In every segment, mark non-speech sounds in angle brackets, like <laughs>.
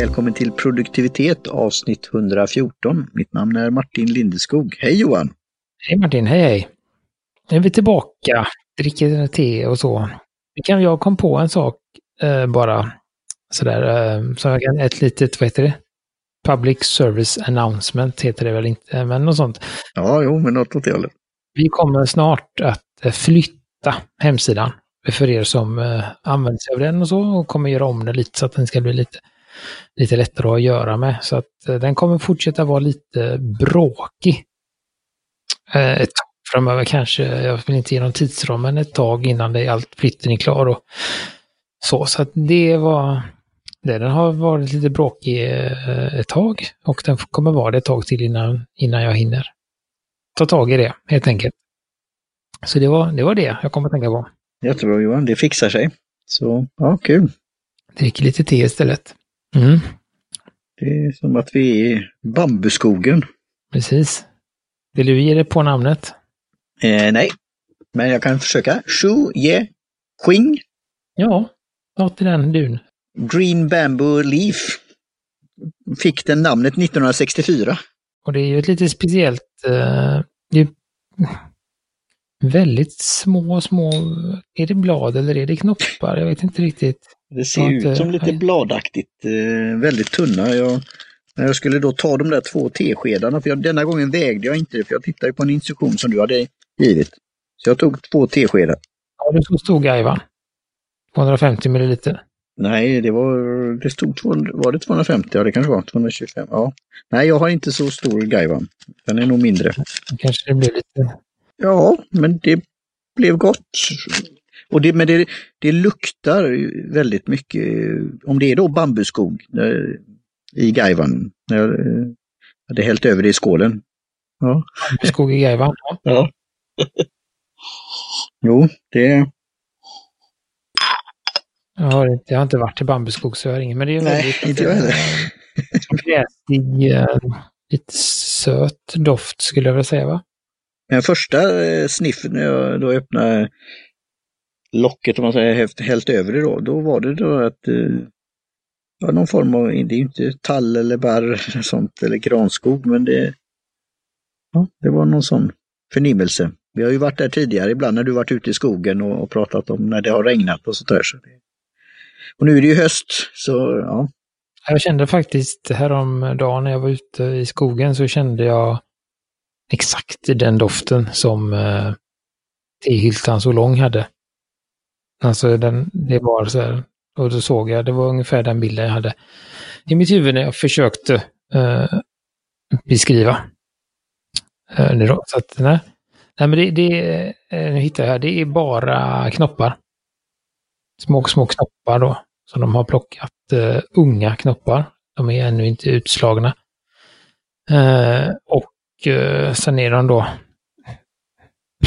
Välkommen till produktivitet avsnitt 114. Mitt namn är Martin Lindeskog. Hej Johan! Hej Martin, hej hej! Nu är vi tillbaka, dricker te och så. Jag kom på en sak eh, bara sådär, eh, så jag kan, ett litet, vad heter det? Public Service Announcement heter det väl inte, men något sånt. Ja, jo, men något åt det hållet. Vi kommer snart att eh, flytta hemsidan för er som eh, använder sig av den och så och kommer göra om den lite så att den ska bli lite, lite lättare att göra med. Så att eh, den kommer fortsätta vara lite bråkig. Eh, ett tag framöver kanske, jag vill inte ge någon tidsram, men ett tag innan det, allt flytten är klar. Och så, så att det var det. Den har varit lite bråkig eh, ett tag och den kommer vara det ett tag till innan, innan jag hinner ta tag i det helt enkelt. Så det var det, var det jag kom att tänka på. Jättebra Johan, det fixar sig. Så, ja, kul. Dricker lite te istället. Mm. Det är som att vi är i bambuskogen. Precis. Vill du ge det på namnet? Eh, nej, men jag kan försöka. Shu Ye Qing. Ja, något i den dun. Green Bamboo Leaf. Fick den namnet 1964. Och det är ju ett lite speciellt... Uh, det är väldigt små, små... Är det blad eller är det knoppar? Jag vet inte riktigt. Det ser ut som lite bladaktigt, uh, väldigt tunna. Jag, när jag skulle då ta de där två teskedarna, för jag, denna gången vägde jag inte det, för jag tittade på en instruktion som du hade givit. Så jag tog två teskedar. Ja, det stod stor gaivan. 250 milliliter. Nej, det var, det stod 200, var det 250? Ja, det kanske var 225. Ja. Nej, jag har inte så stor gaivan. Den är nog mindre. Kanske det blev lite... Ja, men det blev gott. Och det, men det, det luktar väldigt mycket, om det är då bambuskog i gaivan. Jag hade hällt över det i skålen. Ja. Bambuskog i gaivan? Ja. <laughs> jo, det, jag har, inte, jag har inte varit i bambuskog så jag har ingen, men det är Nej, väldigt inte jag heller. gräsig, eh, lite söt doft skulle jag vilja säga va? Den första eh, sniffen när jag då öppnade locket, om man säger, hällt över det då, då var det då att eh, ja, någon form av, det är ju inte tall eller barr eller sånt eller granskog, men det, ja, det var någon sån förnimmelse. Vi har ju varit där tidigare ibland när du varit ute i skogen och, och pratat om när det har regnat och sånt där. Så det, och nu är det ju höst, så ja. Jag kände faktiskt häromdagen när jag var ute i skogen så kände jag exakt den doften som eh, tehyltan så lång hade. Alltså den, det var så här, och då såg jag, det var ungefär den bilden jag hade i mitt huvud när jag försökte eh, beskriva. Eh, så att, nej. nej, men det, det eh, nu hittar jag, det är bara knoppar små, små knoppar då. Så de har plockat uh, unga knoppar. De är ännu inte utslagna. Uh, och uh, sen är de då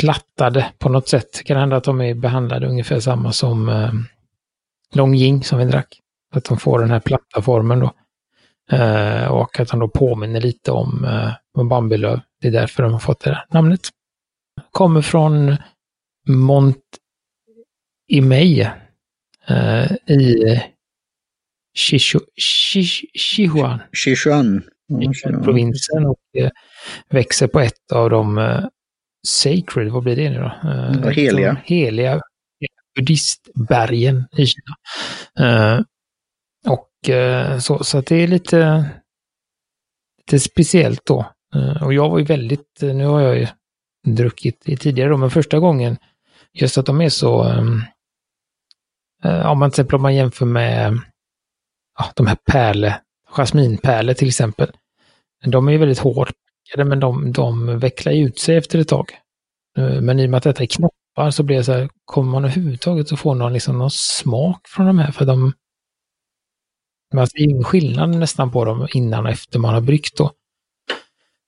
plattade på något sätt. Det kan hända att de är behandlade ungefär samma som uh, Longjing som vi drack. Att de får den här platta formen då. Uh, och att de då påminner lite om, uh, bambulöv. Det är därför de har fått det där namnet. Kommer från Mont Imei uh, i Sichuan, Sichuan. provinsen och uh, växer på ett av de uh, sacred, vad blir det nu då? Uh, heliga. heliga buddhistbergen i Kina. och så, så att det är lite, lite speciellt då. och jag var ju väldigt, nu har jag ju druckit tidigare då, men första gången, just att de är så um, Eh, om man till exempel om man jämför med ja, de här pärle, jasminpärlor till exempel. De är ju väldigt hårdpackade men de, de vecklar ut sig efter ett tag. Eh, men i och med att detta är knoppar så blir det så här, kommer man överhuvudtaget att få någon, liksom, någon smak från de här? För de... Alltså, det är ingen skillnad nästan på dem innan och efter man har bryggt då.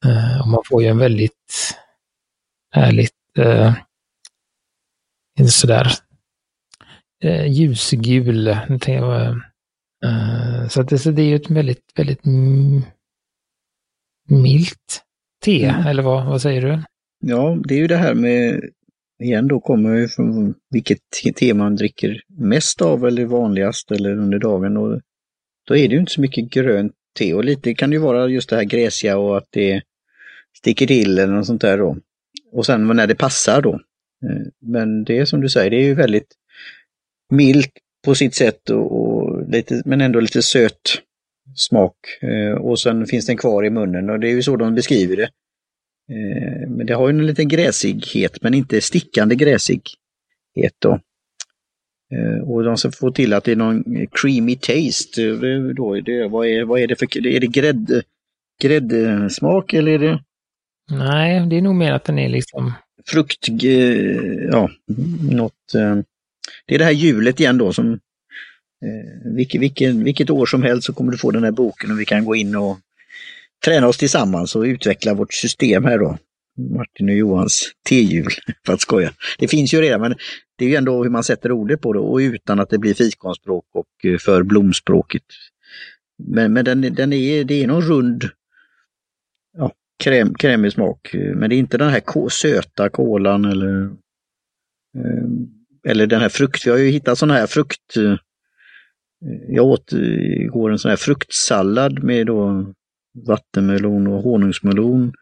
Uh, och man får ju en väldigt härligt, uh, sådär eh, ljusgul. Eh, så, det, så det är ju ett väldigt, väldigt milt te, mm. eller vad, vad säger du? Ja, det är ju det här med, igen då kommer ju från vilket te man dricker mest av eller vanligast eller under dagen. Och då är det ju inte så mycket grönt te och lite kan det ju vara just det här gräsiga och att det sticker till eller något sånt där då. Och sen när det passar då. Eh, men det är som du säger, det är ju väldigt milt på sitt sätt och, och lite, men ändå lite söt smak. Eh, och sen finns den kvar i munnen och det är ju så de beskriver det. Eh, men det har ju en liten gräsighet men inte stickande gräsighet då. Och de ska få till att det är någon creamy taste. Då är det, vad, är, vad är det för, är det grädd, gräddsmak eller är det? Nej, det är nog mer att den är liksom... Frukt, ja, något det är det här hjulet igen då som eh, vilket, vilket, vilket år som helst så kommer du få den här boken och vi kan gå in och träna oss tillsammans och utveckla vårt system här då. Martin och Johans T-hjul, <laughs> för att skoja. Det finns ju redan, men det är ju ändå hur man sätter ordet på det och utan att det blir fikonspråk och eh, för blomspråket. Men, men den, den är, det är någon rund ja, kräm, krämig smak, men det är inte den här söta kolan eller ehm, eller den här frukt, vi har ju hittat sådana här frukt... Eh, jag åt eh, igår en sån här fruktsallad med då vattenmelon och honungsmelon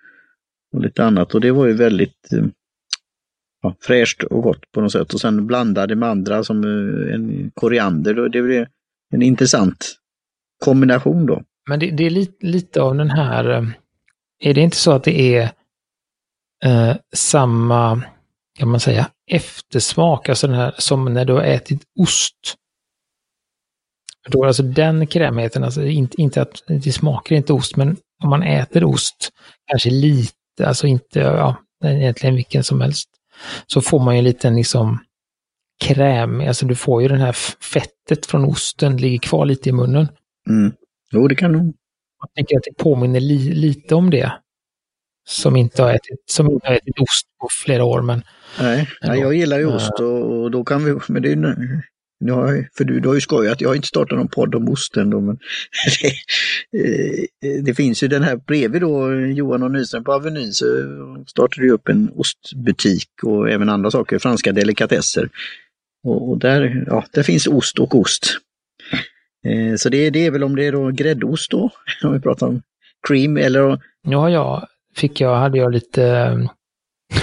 och lite annat och det var ju väldigt eh, ja, fräscht och gott på något sätt. Och sen blandade med andra som eh, en koriander. Det blev en intressant kombination då. Men det, det är lite, lite, av den här, eh, är det inte så att det är eh, samma kan man säga, eftersmak, alltså den här som när du har ätit ost. Då alltså den krämigheten, alltså inte, inte att det smakar inte ost, men om man äter ost, kanske lite, alltså inte, ja, egentligen vilken som helst, så får man ju en liten liksom kräm, alltså du får ju den här fettet från osten, ligger kvar lite i munnen. Mm. Jo, det kan nog. Jag tänker att det påminner li, lite om det som inte har ätit, som inte har ätit ost på flera år. Men, Nej, nej jag gillar ju ost och, och, då kan vi, men det är nu har, för du, du har ju skojat, jag har inte startat någon podd om osten då, men det, <laughs> det, finns ju den här bredvid då, Johan och Nyström på Avenyn, så startade ju upp en ostbutik och även andra saker, franska delikatesser. Och, och där, ja, där finns ost och ost. Eh, så det, det är väl om det är då gräddost då, <laughs> om vi pratar om cream eller... Nu har jag fick jag, hade jag lite,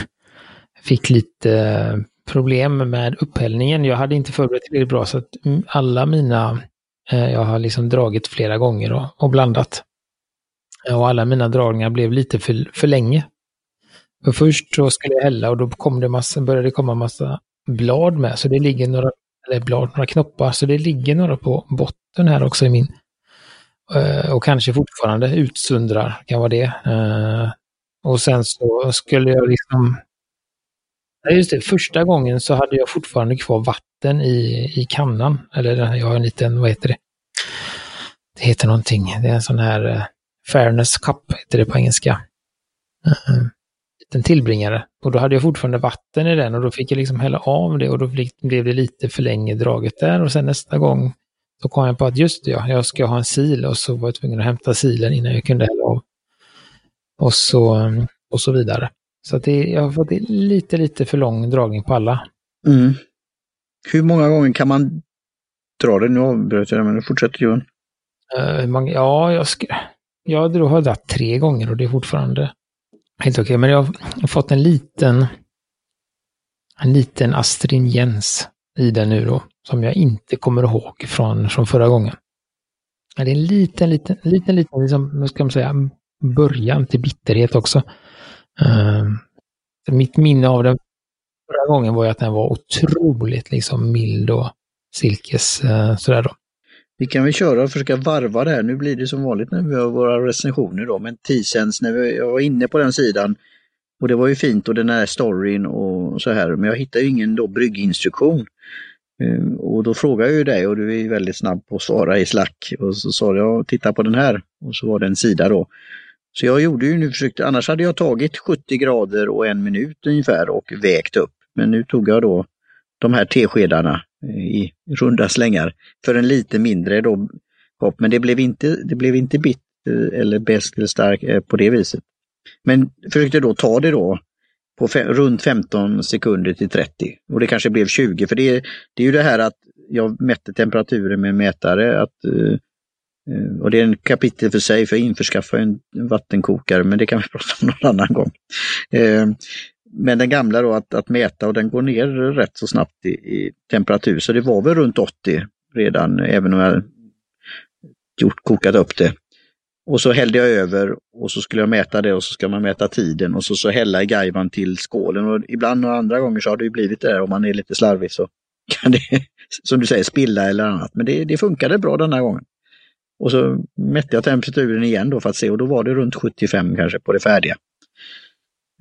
<laughs> fick lite problem med upphällningen. Jag hade inte förberett tillräckligt bra så att alla mina, eh, jag har liksom dragit flera gånger och, och blandat. Eh, och alla mina dragningar blev lite för, för länge. För först så skulle jag hälla och då kom det massa, började det komma massa blad med, så det ligger några, eller blad, några knoppar, så det ligger några på botten här också i min. Eh, och kanske fortfarande utsundrar, kan vara det. Eh, och sen så skulle jag liksom... Just det, första gången så hade jag fortfarande kvar vatten i, i kannan. Eller jag har en liten, vad heter det? Det heter någonting. Det är en sån här uh, Fairness Cup, heter det på engelska. Uh, liten tillbringare. Och då hade jag fortfarande vatten i den och då fick jag liksom hälla av det och då blev det lite för länge draget där. Och sen nästa gång så kom jag på att just det, ja, jag ska ha en sil och så var jag tvungen att hämta silen innan jag kunde hälla av och så, och så vidare. Så att det, jag har fått lite, lite för lång dragning på alla. Mm. Hur många gånger kan man dra det? Nu avbröt jag men fortsätter Johan. Uh, ja, jag, ska, jag har dragit tre gånger och det är fortfarande helt okej. Okay. Men jag har fått en liten, en liten astringens i den nu då, som jag inte kommer ihåg från, från förra gången. Det är en liten, liten, liten, liten, liksom, ska man säga, början till bitterhet också. Uh, mitt minne av den förra gången var ju att den var otroligt liksom mild och silkes uh, sådär då. Vi kan väl köra och försöka varva det här. Nu blir det som vanligt när vi har våra recensioner då, men T-Sense, när vi, jag var inne på den sidan och det var ju fint och den här storyn och så här, men jag hittade ju ingen då brygginstruktion. Uh, och då frågade jag ju dig och du är väldigt snabb på att svara i Slack och så sa jag titta på den här och så var det en sida då så jag gjorde ju nu, försökte, annars hade jag tagit 70 grader och en minut ungefär och vägt upp. Men nu tog jag då de här teskedarna eh, i runda slängar för en lite mindre då hopp. Men det blev inte, det blev inte bitt eller bäst eller stark eh, på det viset. Men försökte då ta det då på fem, runt 15 sekunder till 30 och det kanske blev 20 för det, det är ju det här att jag mätte temperaturen med mätare att uh, Eh, och det är en kapitel för sig, för jag införskaffade en vattenkokare, men det kan vi <laughs> prata om någon annan gång. Eh, men den gamla då att, att mäta och den går ner rätt så snabbt i, i temperatur, så det var väl runt 80 redan, även om jag gjort, kokat upp det. Och så hällde jag över och så skulle jag mäta det och så ska man mäta tiden och så, så hälla i gajvan till skålen. Och ibland och andra gånger så har det ju blivit det där om man är lite slarvig så kan det, <laughs> som du säger, spilla eller annat. Men det, det funkade bra den här gången. Och så mätte jag temperaturen igen då för att se och då var det runt 75 kanske på det färdiga.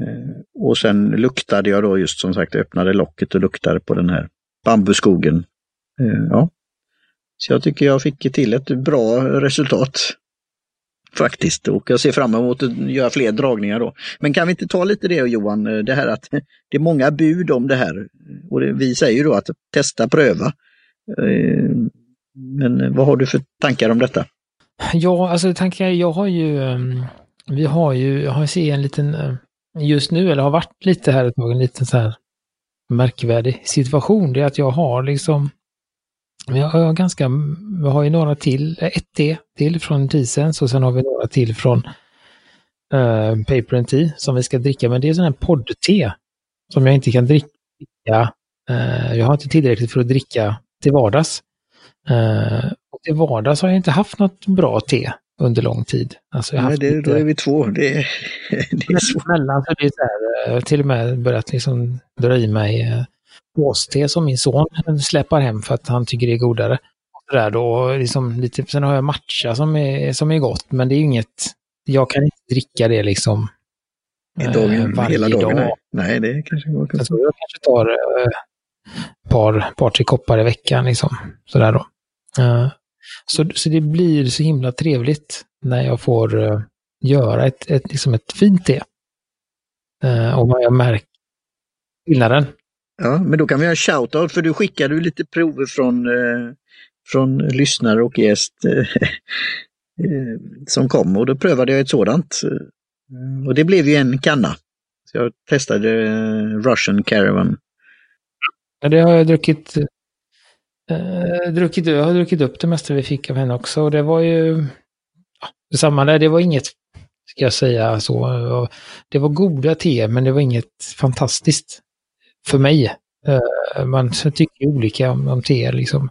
Eh, och sen luktade jag då just som sagt, öppnade locket och luktade på den här bambuskogen. Eh, ja. Så jag tycker jag fick till ett bra resultat. Faktiskt, och jag ser fram emot att göra fler dragningar då. Men kan vi inte ta lite det Johan, eh, det här att det är många bud om det här. Och det, vi säger då att testa, pröva. Men eh, vad har du för tankar om detta? Ja, alltså tankar, jag har ju, ehm, vi har ju, jag har sett en liten, eh, just nu, eller har varit lite här ett tag, en liten så här märkvärdig situation. Det är att jag har liksom, jag har ganska, vi har ju några till, eh, ett te till från Tisens och sen har vi några till från uh, Paper and Tea som vi ska dricka. Men det är sån här podd-te som jag inte kan dricka. Uh, jag har inte tillräckligt för att dricka till vardags. Uh, och till vardags har jag inte haft något bra te under lång tid. Alltså jag Nej, det, lite... då är vi två. Det, <laughs> det är så. Mellan, så det är så här, eh, till och med börjat liksom dra i mig påste eh, som min son släpar hem för att han tycker det är godare. Och där då, liksom lite, sen har jag matcha som är, som är gott, men det är inget, jag kan inte dricka det liksom dagen, varje hela dagen. Dag. Nej, det kanske går. Jag kanske tar ett uh, par, par, tre koppar i veckan liksom. Sådär då. Uh, så, så det blir så himla trevligt när jag får uh, göra ett, ett, liksom ett fint te. Uh, och jag märker skillnaden. Ja, men då kan vi göra shout-out för du skickade ju lite prover från, uh, från lyssnare och gäst <laughs> som kom och då prövade jag ett sådant. Och det blev ju en kanna. Så jag testade Russian Caravan. Ja, det har jag druckit eh, druckit, jag har druckit upp det mesta vi fick av henne också. Och det var ju ja, detsamma där. Det var inget, ska jag säga så. Det var goda te, men det var inget fantastiskt för mig. Eh, man tycker olika om, om te liksom.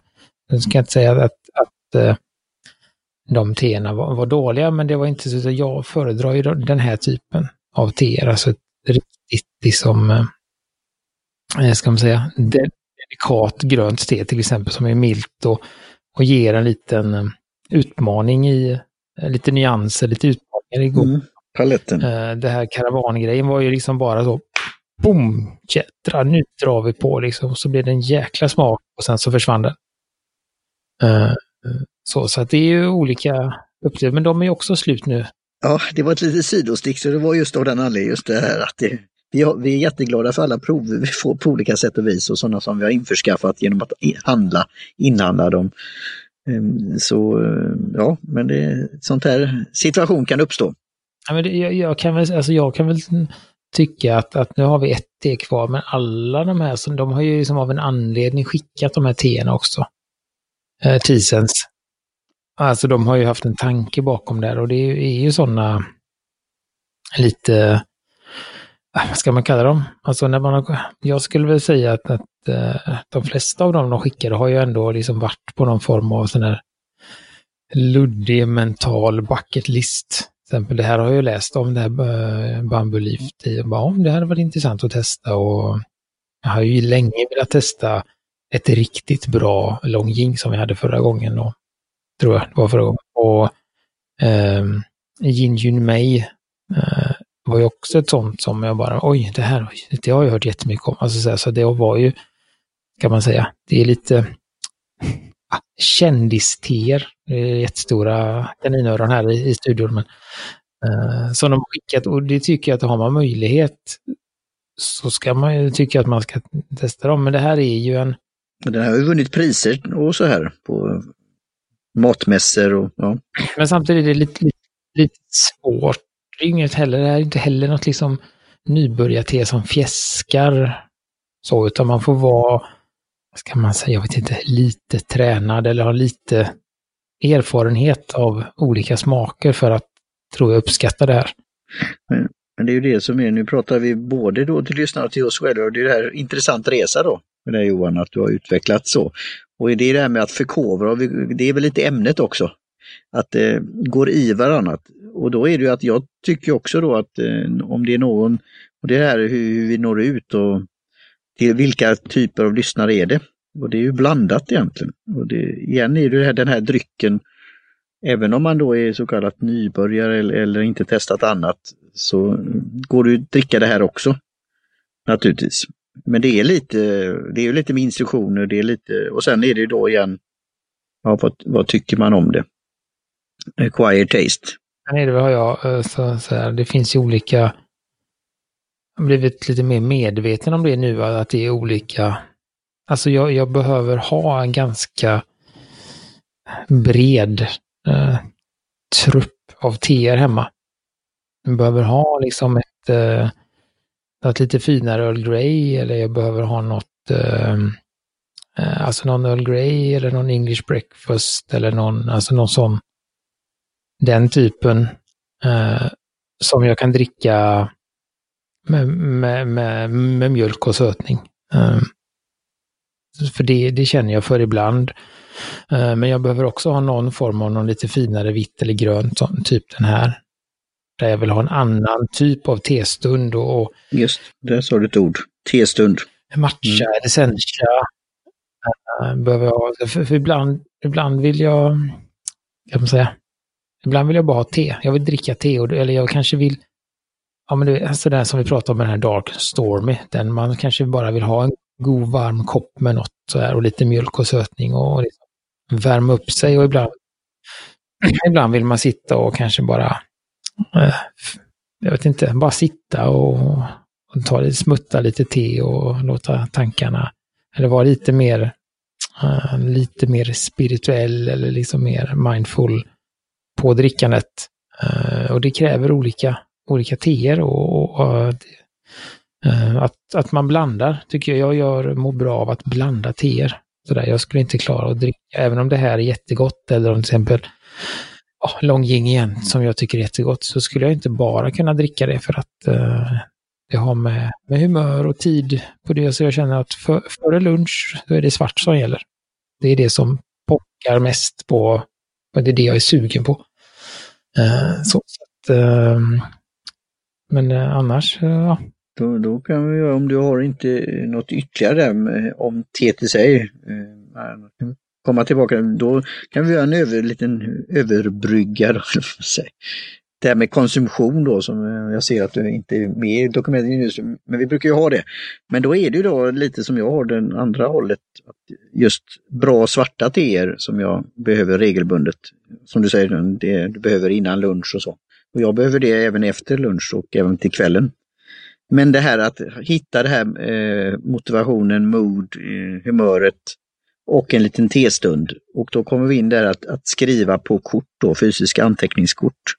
Jag ska inte säga att, att eh, de teerna var, var, dåliga, men det var inte så att jag föredrar ju den här typen av teer. Alltså riktigt liksom, eh, eh, ska man säga, det, delikat grönt te till exempel som är milt och, och ger en liten eh, utmaning i, eh, lite nyanser, lite utmaningar i god. Mm, paletten. Uh, det här karavangrejen var ju liksom bara så, boom, jädra, nu drar vi på liksom. Så blev det en jäkla smak och sen så försvann den. Så, så att det är ju olika upplevelser, men de är också slut nu. Ja, det var ett litet sidostick, så det var just av den anledningen, just det här att det, vi, har, vi är jätteglada för alla prover vi får på olika sätt och vis och sådana som vi har införskaffat genom att handla, inhandla dem. Ehm, så eh, ja, men det, sånt här situation kan uppstå. Ja, men det, jag, jag, kan väl, alltså jag kan väl tycka att, att nu har vi ett te kvar, men alla de här, som, de har ju liksom av en anledning skickat de här teerna också. Eh, Tisens. Alltså de har ju haft en tanke bakom där och det är, är ju sådana lite Ah, vad ska man kalla dem? Alltså när man har, jag skulle väl säga att, att uh, de flesta av dem de skickade har ju ändå liksom varit på någon form av sån här luddig mental bucket list. Till exempel det här har jag läst om, det här Bambulift. Bamboo Leaf. Det här varit intressant att testa och jag har ju länge velat testa ett riktigt bra Longjing som vi hade förra gången. då. tror jag det var förra gången. Och ehm, um, Jin Jun Mei uh, var ju också ett sånt som jag bara, oj, det här det har jag hört jättemycket om. Alltså, så, så det var ju, kan man säga, det är lite ah, kändisteer. Det är jättestora kaninöron här i, i studion. Men, uh, som de har skickat och det tycker jag att har man möjlighet så ska man ju tycka att man ska testa dem. Men det här är ju en... Den har ju vunnit priser och så här på matmässor och ja. Men samtidigt är det lite, lite, lite svårt det är inget heller, det är inte heller något liksom nybörjarte som fjäskar så, utan man får vara, vad ska man säga, jag vet inte, lite tränad eller ha lite erfarenhet av olika smaker för att, tror jag, uppskatta det här. Men, men det är ju det som är, nu pratar vi både då till lyssnare och till oss själva och det är det här intressant resa då med dig Johan, att du har utvecklat så. Och det är det här med att förkovra, det är väl lite ämnet också. Att det eh, går i varandra. Och då är det ju att jag tycker också då att eh, om det är någon, och det är här hur, hur vi når ut och till vilka typer av lyssnare är det? Och det är ju blandat egentligen. Och det, igen är det här, den här drycken, även om man då är så kallat nybörjare eller, eller inte testat annat, så går det att dricka det här också. Naturligtvis. Men det är lite, det är lite med instruktioner, det är lite, och sen är det då igen, ja, vad, vad tycker man om det? Eh, Acquired taste. Sen är det har jag, eh, så, så här, det finns ju olika, jag har blivit lite mer medveten om det nu, att det är olika, alltså jag, jag behöver ha en ganska bred eh, trupp av teer hemma. Jag behöver ha liksom ett, eh, något lite finare Earl Grey eller jag behöver ha något, eh, eh, alltså någon Earl Grey eller någon English breakfast eller någon, alltså någon sån, den typen eh, som jag kan dricka med, med, med, med mjölk och sötning. Eh, för det, det känner jag för ibland. Eh, men jag behöver också ha någon form av någon lite finare vitt eller grönt, typ den här där jag vill ha en annan typ av testund. Och, Just, där sa du ett ord. Testund. Matcha mm. eller sencha. Äh, behöver jag, för, för, ibland, ibland vill jag, kan man säga, ibland vill jag bara ha te. Jag vill dricka te, och, eller jag kanske vill, ja men det är alltså det som vi pratade om med den här Dark Stormy, den man kanske bara vill ha en god varm kopp med något så här och lite mjölk och sötning och liksom värma upp sig och ibland, <clears throat> ibland vill man sitta och kanske bara eh, jag vet inte, bara sitta och, och ta lite, smutta lite te och låta tankarna, eller vara lite mer, uh, lite mer spirituell eller liksom mer mindful på drickandet. Uh, eh, och det kräver olika, olika teer och, och uh, att, att man blandar tycker jag, jag gör, mår bra av att blanda teer. Sådär, jag skulle inte klara att dricka, även om det här är jättegott eller om till exempel oh, Longjing igen, som jag tycker är jättegott, så skulle jag inte bara kunna dricka det för att uh, det har med, med humör och tid på det. Så jag känner att för, före lunch, då är det svart som gäller. Det är det som pockar mest på, och det är det jag är sugen på. Eh, så, så att, ehm, men eh, annars, eh, ja. Då, då kan vi göra, om du har inte något ytterligare om TTC, komma tillbaka, då kan vi göra en över, liten överbrygga. Då, <laughs> det här med konsumtion då som eh, jag ser att du inte är med i dokumentet just men vi brukar ju ha det. Men då är det ju då lite som jag har den andra hållet, just bra svarta teer som jag behöver regelbundet. Som du säger, det du behöver innan lunch och så. Och jag behöver det även efter lunch och även till kvällen. Men det här att hitta det här eh, motivationen, mood, eh, humöret, och en liten testund. Och då kommer vi in där att, att skriva på kort, då, fysiska anteckningskort.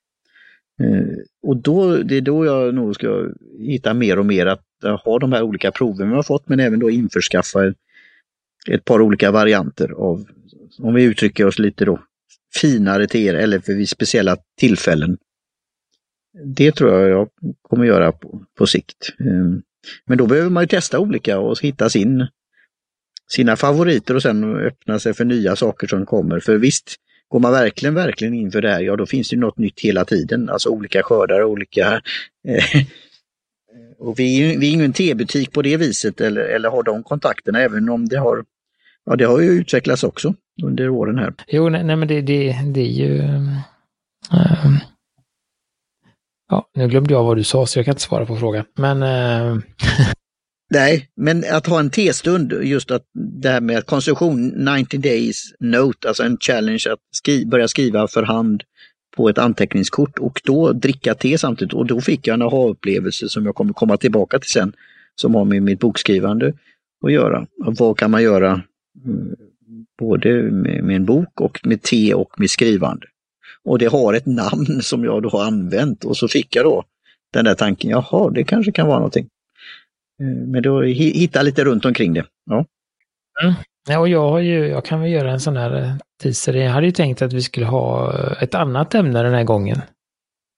Eh, och då, det är då jag nog ska hitta mer och mer att eh, ha de här olika proven vi har fått men även då införskaffa ett par olika varianter av, om vi uttrycker oss lite då, finare till er eller för vid speciella tillfällen. Det tror jag jag kommer göra på, på sikt. Eh, men då behöver man ju testa olika och hitta sin sina favoriter och sen öppna sig för nya saker som kommer. För visst, går man verkligen, verkligen in för det här, ja då finns det något nytt hela tiden. Alltså olika skördar, olika... Eh, och vi, vi är ingen tebutik på det viset eller, eller har de kontakterna även om det har, ja, det har ju utvecklats också under åren här. Jo, nej, nej men det, det, det är ju... Um, ja, nu glömde jag vad du sa så jag kan inte svara på frågan. Men... Uh, <laughs> Nej, men att ha en testund, just att det här med konsumtion, 90 days note, alltså en challenge att skri börja skriva för hand på ett anteckningskort och då dricka te samtidigt. Och då fick jag en aha-upplevelse som jag kommer komma tillbaka till sen, som har med mitt bokskrivande att göra. Vad kan man göra mm, både med, en bok och med te och med skrivande? Och det har ett namn som jag då har använt och så fick jag då den där tanken, jaha, det kanske kan vara någonting. Eh, men då hitta lite runt omkring det. Ja. Mm. Ja, och jag, har ju, jag kan väl göra en sån här eh, teaser. Jag hade ju tänkt att vi skulle ha eh, ett annat ämne den här gången.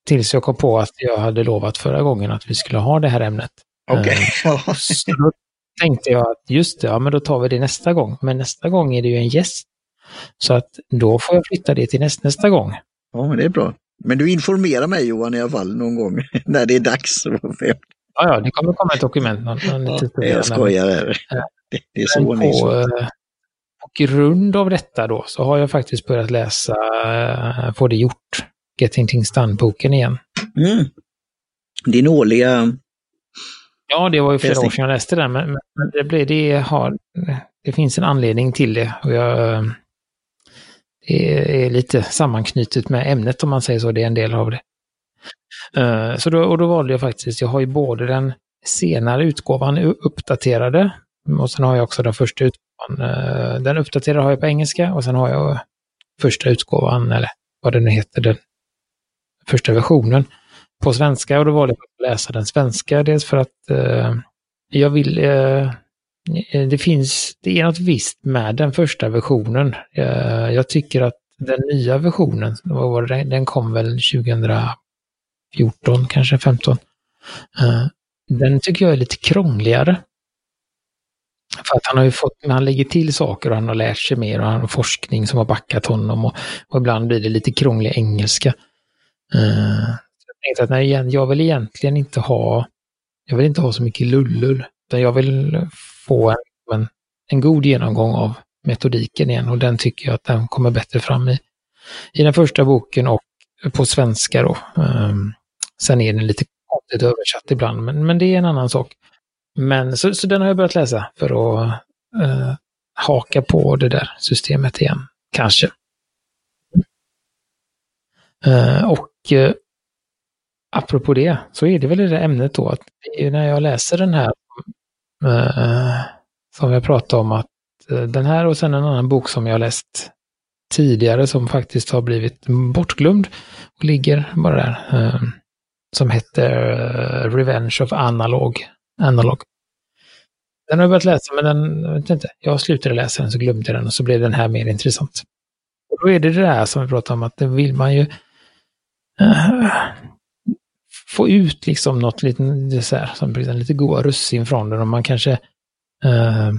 Tills jag kom på att jag hade lovat förra gången att vi skulle ha det här ämnet. Okej. Okay. <laughs> Så då tänkte jag att just det, ja men då tar vi det nästa gång. Men nästa gång är det ju en gäst. Så att då får jag flytta det till näst, nästa gång. Ja, men det är bra. Men du informerar mig Johan i alla fall någon gång <laughs> när det är dags. <laughs> Ja, ja, det kommer komma ett dokument. Någon, någon ja, jag skojar. Här. Det, det är så ni på, eh, på grund av detta då så har jag faktiskt börjat läsa uh, Få det gjort, Getting Things Done-boken igen. Mm. Din årliga... Ja, det var ju flera år sedan jag läste den, men, men det, blev, det, har, det finns en anledning till det. Och jag, det är lite sammanknutet med ämnet om man säger så, det är en del av det. Uh, så då, och då valde jag faktiskt, jag har ju både den senare utgåvan uppdaterade och sen har jag också den första utgåvan. Uh, den uppdaterade har jag på engelska och sen har jag första utgåvan, eller vad det nu heter, den första versionen på svenska och då valde jag att läsa den svenska. Dels för att uh, jag vill, det finns, det är något visst med den första versionen. Jag tycker att den nya versionen, vad var det, den kom väl 14, kanske 15. Eh, den tycker jag är lite krångligare. För att han har ju fått, han lägger till saker och han har lärt sig mer och han har forskning som har backat honom och, och ibland blir det lite krånglig engelska. Uh, jag tänkte att nej, jag vill egentligen inte ha, jag vill inte ha så mycket lullul, Utan jag vill få en, en god genomgång av metodiken igen och den tycker jag att den kommer bättre fram i, i den första boken och på svenska då. Um, sen är den lite konstigt översatt ibland, men, men det är en annan sak. Men så, så den har jag börjat läsa för att uh, haka på det där systemet igen, kanske. Uh, och uh, apropå det, så är det väl det där ämnet då, att när jag läser den här uh, som jag pratade om, att den här och sen en annan bok som jag läst tidigare som faktiskt har blivit bortglömd och ligger bara där. Som heter eh, Revenge of Analog. Analog. Den har jag börjat läsa men den, jag vet inte, jag slutade läsa den så glömde jag den och så blev den här mer intressant. Och då är det det där som vi pratade om att det vill man ju uh, få ut liksom något liten dessert, som en lite goda russin från den och man kanske uh,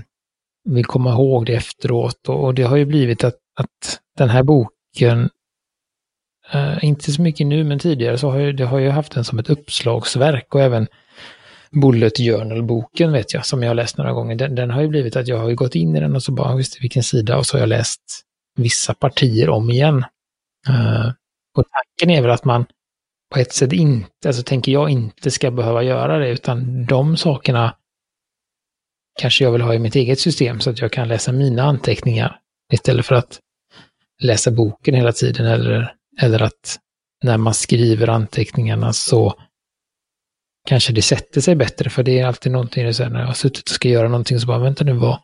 vill komma ihåg det efteråt. Och det har ju blivit att, att den här boken, Uh, inte så mycket nu men tidigare, så har jag, det har jag haft den som ett uppslagsverk och även Bullet Journal-boken vet jag, som jag har läst några gånger. Den, den, har ju blivit att jag har gått in i den och så bara, visst vilken sida, och så har jag läst vissa partier om igen. Uh, och tanken är väl att man på ett sätt inte, alltså tänker jag inte ska behöva göra det, utan de sakerna kanske jag vill ha i mitt eget system så att jag kan läsa mina anteckningar istället för att läsa boken hela tiden eller, eller att när man skriver anteckningarna så kanske det sätter sig bättre för det är alltid någonting när jag har suttit och ska göra någonting så bara vänta nu vad,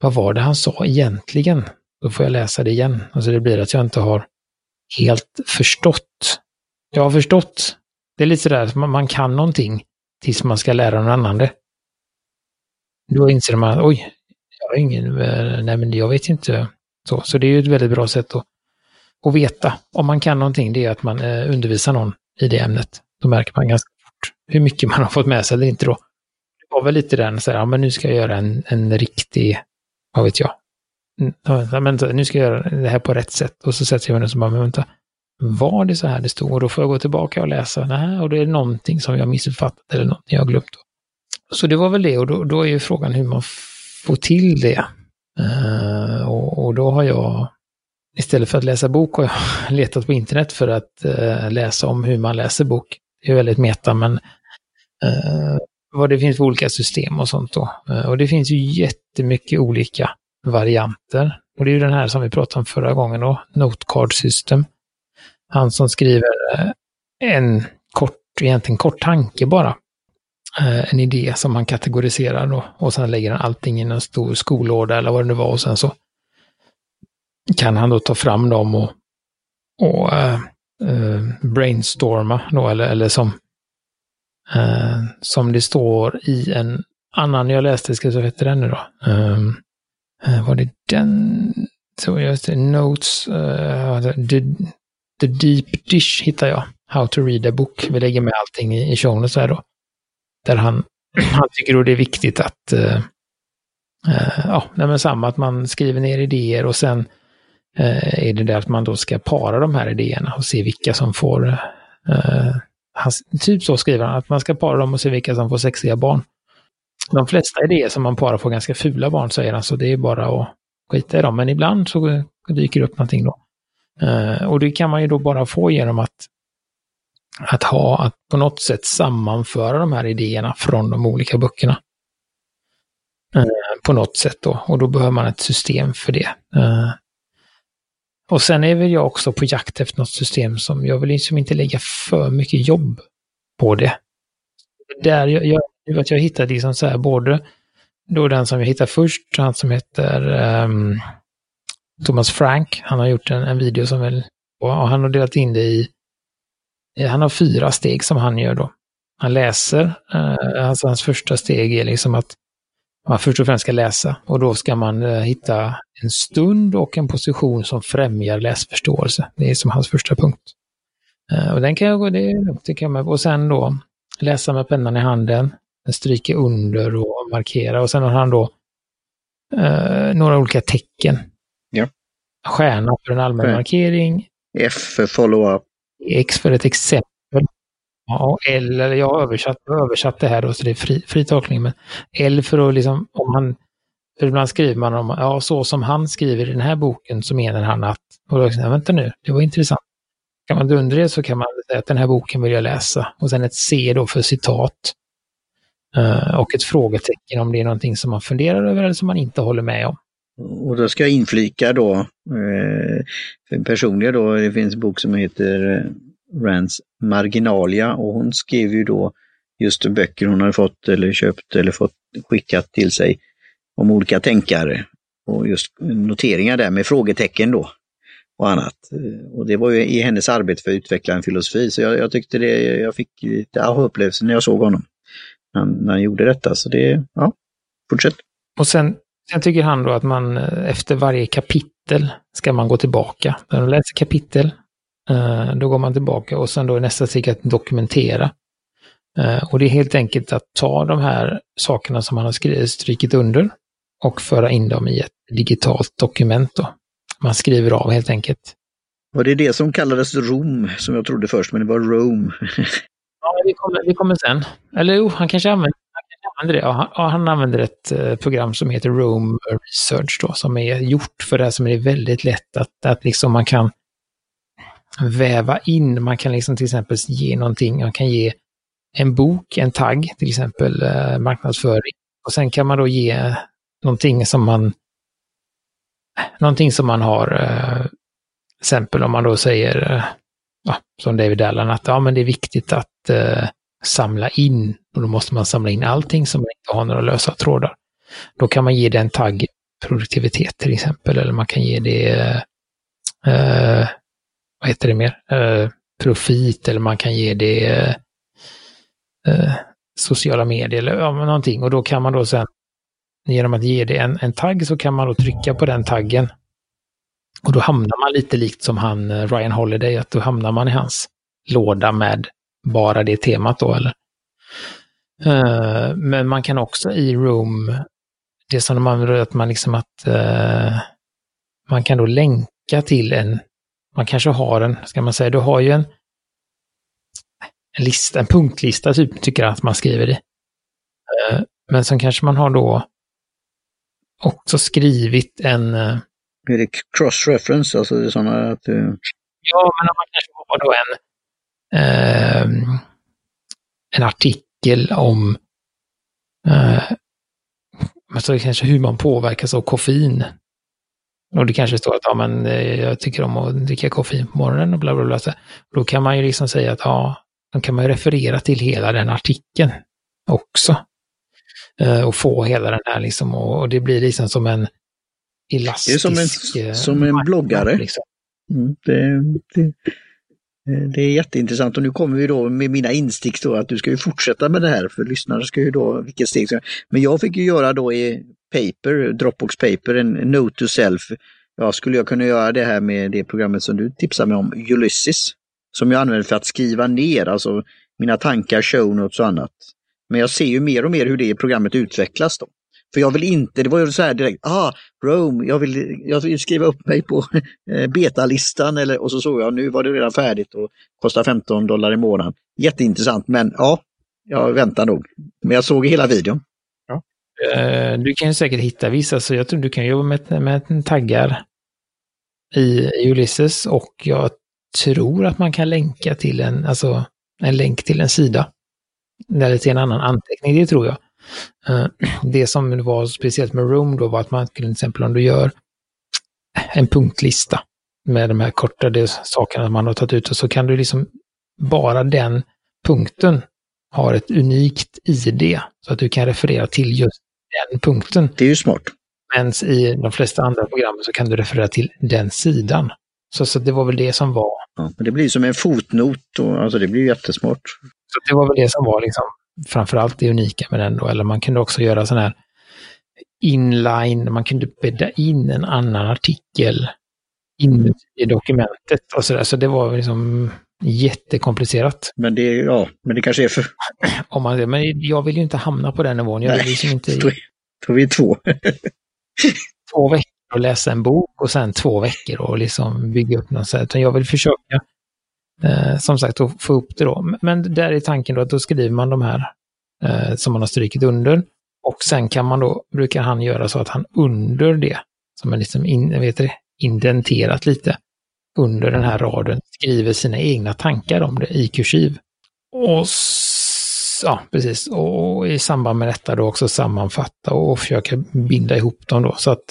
vad var det han sa egentligen? Då får jag läsa det igen. Alltså det blir att jag inte har helt förstått. Jag har förstått. Det är lite sådär, man, man kan någonting tills man ska lära någon annan det. Då inser man, oj, jag har ingen, eh, nej men jag vet inte. Så, så det är ju ett väldigt bra sätt att, att veta om man kan någonting, det är att man eh, undervisar någon i det ämnet. Då märker man ganska fort hur mycket man har fått med sig eller inte då. Det var väl lite den, så här, ja men nu ska jag göra en, en riktig, vad vet jag, ja, men, nu ska jag göra det här på rätt sätt. Och så sätter jag mig ner och så bara, men vänta, var det så här det stod? Och då får jag gå tillbaka och läsa, nej, och det är någonting som jag missuppfattat eller någonting jag har glömt. Så det var väl det och då, då är ju frågan hur man får till det. Uh, och, och, då har jag, istället för att läsa bok, har <laughs> jag letat på internet för att eh, läsa om hur man läser bok. Det är väldigt meta, men eh, vad det finns för olika system och sånt då. Eh, och det finns ju jättemycket olika varianter. Och det är ju den här som vi pratade om förra gången då, Notecard System. Han som skriver eh, en kort, egentligen kort tanke bara Eh, en idé som han kategoriserar då och sen lägger han allting i en stor skolåda eller vad det nu var och sen så kan han då ta fram dem och, och äh, äh, brainstorma då eller, eller som, äh, som det står i en annan jag läste, ska jag hette den nu då? uh, var det den? Så jag Notes, uh, the, the Deep Dish hittar jag. How to read a book. Vi lägger med allting i, i showen så här då. Där han, <clears throat> han tycker då det är viktigt att, uh, ja, men samma att man skriver ner idéer och sen Eh, är det där att man då ska para de här idéerna och se vilka som får eh, han, typ så skriver han, att man ska para dem och se vilka som får sexiga barn. De flesta idéer som man parar får ganska fula barn, säger han, så det är bara att skita i dem. Men ibland så dyker det upp någonting då. Eh, och det kan man ju då bara få genom att, att ha, att på något sätt sammanföra de här idéerna från de olika böckerna. Eh, på något sätt då, och då behöver man ett system för det. Och sen är väl jag också på jakt efter något system som jag vill liksom inte lägga för mycket jobb på det. Där jag, jag, att jag hittade liksom så här både då den som jag hittade först, han som heter um, Thomas Frank, han har gjort en, en video som väl, och han har delat in det i, han har fyra steg som han gör då. Han läser, uh, alltså hans första steg är liksom att man först och främst ska läsa och då ska man uh, hitta en stund och en position som främjar läsförståelse. Det är som hans första punkt. Uh, och den kan jag gå, det, det kan man, och sen då läsa med pennan i handen, stryka under och markera och sen har han då uh, några olika tecken. Ja. Stjärna för en allmän markering. F för follow-up. X för ett exempel. Ja, L, eller jag har översatt, översatt det här då, så det är fri, fri tolkning. Men L för att liksom, om han, för ibland skriver man om, ja så som han skriver i den här boken så menar han att, och då, liksom, vänta nu, det var intressant. Kan man dundra det så kan man säga att den här boken vill jag läsa. Och sen ett C då för citat. Eh, och ett frågetecken om det är någonting som man funderar över eller som man inte håller med om. Och då ska jag inflika då, eh, personligen då, det finns en bok som heter eh, Rands Marginalia och hon skrev ju då just böcker hon hade fått eller köpt eller fått skickat till sig om olika tänkare. Och just noteringar där med frågetecken då och annat. Och det var ju i hennes arbete för att utveckla en filosofi, så jag, jag tyckte det, jag fick lite aha-upplevelse när jag såg honom. När han, när han gjorde detta, så det, ja, fortsätt. Och sen, sen tycker han då att man eh, efter varje kapitel ska man gå tillbaka. När man läser kapitel Eh, då går man tillbaka och sen då är nästa steg att dokumentera. Eh, och det är helt enkelt att ta de här sakerna som man har skrivit, strykit under och föra in dem i ett digitalt dokument. Då. Man skriver av helt enkelt. Var det det som kallades Rom, som jag trodde först, men det var Rome? <laughs> ja, vi kommer, vi kommer sen. Eller jo, han kanske använder, han kanske använder det. Ja, han, använder ett uh, program som heter Rome Research då, som är gjort för det som är väldigt lätt att, att liksom man kan väva in. Man kan liksom till exempel ge någonting, man kan ge en bok, en tagg, till exempel eh, marknadsföring. Och sen kan man då ge någonting som man någonting som man har, eh, till exempel om man då säger, eh, ja, som David Allen, att ja, men det är viktigt att eh, samla in, och då måste man samla in allting som inte har några lösa trådar. Då kan man ge den tagg produktivitet till exempel, eller man kan ge det eh, eh vad heter det mer, eh, profit eller man kan ge det eh, eh sociala medier eller ja, någonting. Och då kan man då sen, genom att ge det en, en tagg så kan man då trycka på den taggen. Och då hamnar man lite likt som han eh, Ryan Holiday, att då hamnar man i hans låda med bara det temat då eller. Uh, men man kan också i Room, det som de använder, att man liksom att uh, man kan då länka till en man kanske har en, ska man säga, du har ju en, en lista, en punktlista typ, tycker jag att man skriver i. Eh, men sen kanske man har då också skrivit en... Eh, är det cross-reference, alltså det är sådana att du... Ja, men man kanske har då en, eh, en artikel om eh, alltså kanske hur man påverkas av koffein. Och det kanske står att ja, men, eh, jag tycker om att dricka koffein på morgonen och bla bla bla. Då kan man ju liksom säga att ja, då kan man ju referera till hela den artikeln också. Eh, och få hela den här liksom, och, det blir liksom som en elastisk... Det är som en, som en bloggare. Liksom. Mm, det, det, Eh, det, är jätteintressant och nu kommer vi då med mina instick då att du ska ju fortsätta med det här för lyssnare ska ju då, vilket steg Men jag fick ju göra då i paper, Dropbox paper, en note to self. Ja, skulle jag kunna göra det här med det programmet som du tipsar mig om, Ulysses, som jag använder för att skriva ner, alltså mina tankar, show notes och annat. Men jag ser ju mer och mer hur det programmet utvecklas då. För jag vill inte, det var ju så här direkt, ah, Rome, jag vill, jag vill skriva upp mig på eh, betalistan eller, och så såg jag, nu var det redan färdigt och kostar 15 dollar i månaden. Jätteintressant, men ja, jag väntar nog. Men jag såg hela videon. Ja. Eh, du kan säkert hitta vissa, så jag tror du kan jobba med, med taggar i Ulysses och jag tror att man kan länka till en, alltså en länk till en sida. Eller till en annan anteckning, det tror jag. Eh, <clears throat> det som var speciellt med Room då var att man till exempel om du gör en punktlista med de här kortade sakerna man har tagit ut och så kan du liksom bara den punkten har ett unikt ID så att du kan referera till just den punkten. Det är ju smart. Men i de flesta andra program så kan du referera till den sidan. Så, så det var väl det som var. Ja, det blir som en fotnot och alltså det blir jättesmart. Så det var väl det som var liksom framförallt det unika med den då. Eller man kunde också göra sån här inline, man kunde bädda in en annan artikel inuti i dokumentet och sådär. Så det var liksom jättekomplicerat. Men det, ja, men det kanske är för... <clears throat> Om man, men jag vill ju inte hamna på den nivån. Jag vill liksom inte... Då, då är vi två. två veckor och läsa en bok och sen två veckor och liksom bygga upp något. Utan jag vill försöka eh, som sagt att få upp det då. Men där är tanken då att då skriver man de här eh, som man har strykit under. Och sen kan man då, brukar han göra så att han under det, som är liksom in, vet det, indenterat lite, under den här raden skriver sina egna tankar om det i kursiv. Och ja, precis. Och i samband med detta då också sammanfatta och försöka binda ihop dem då. Så att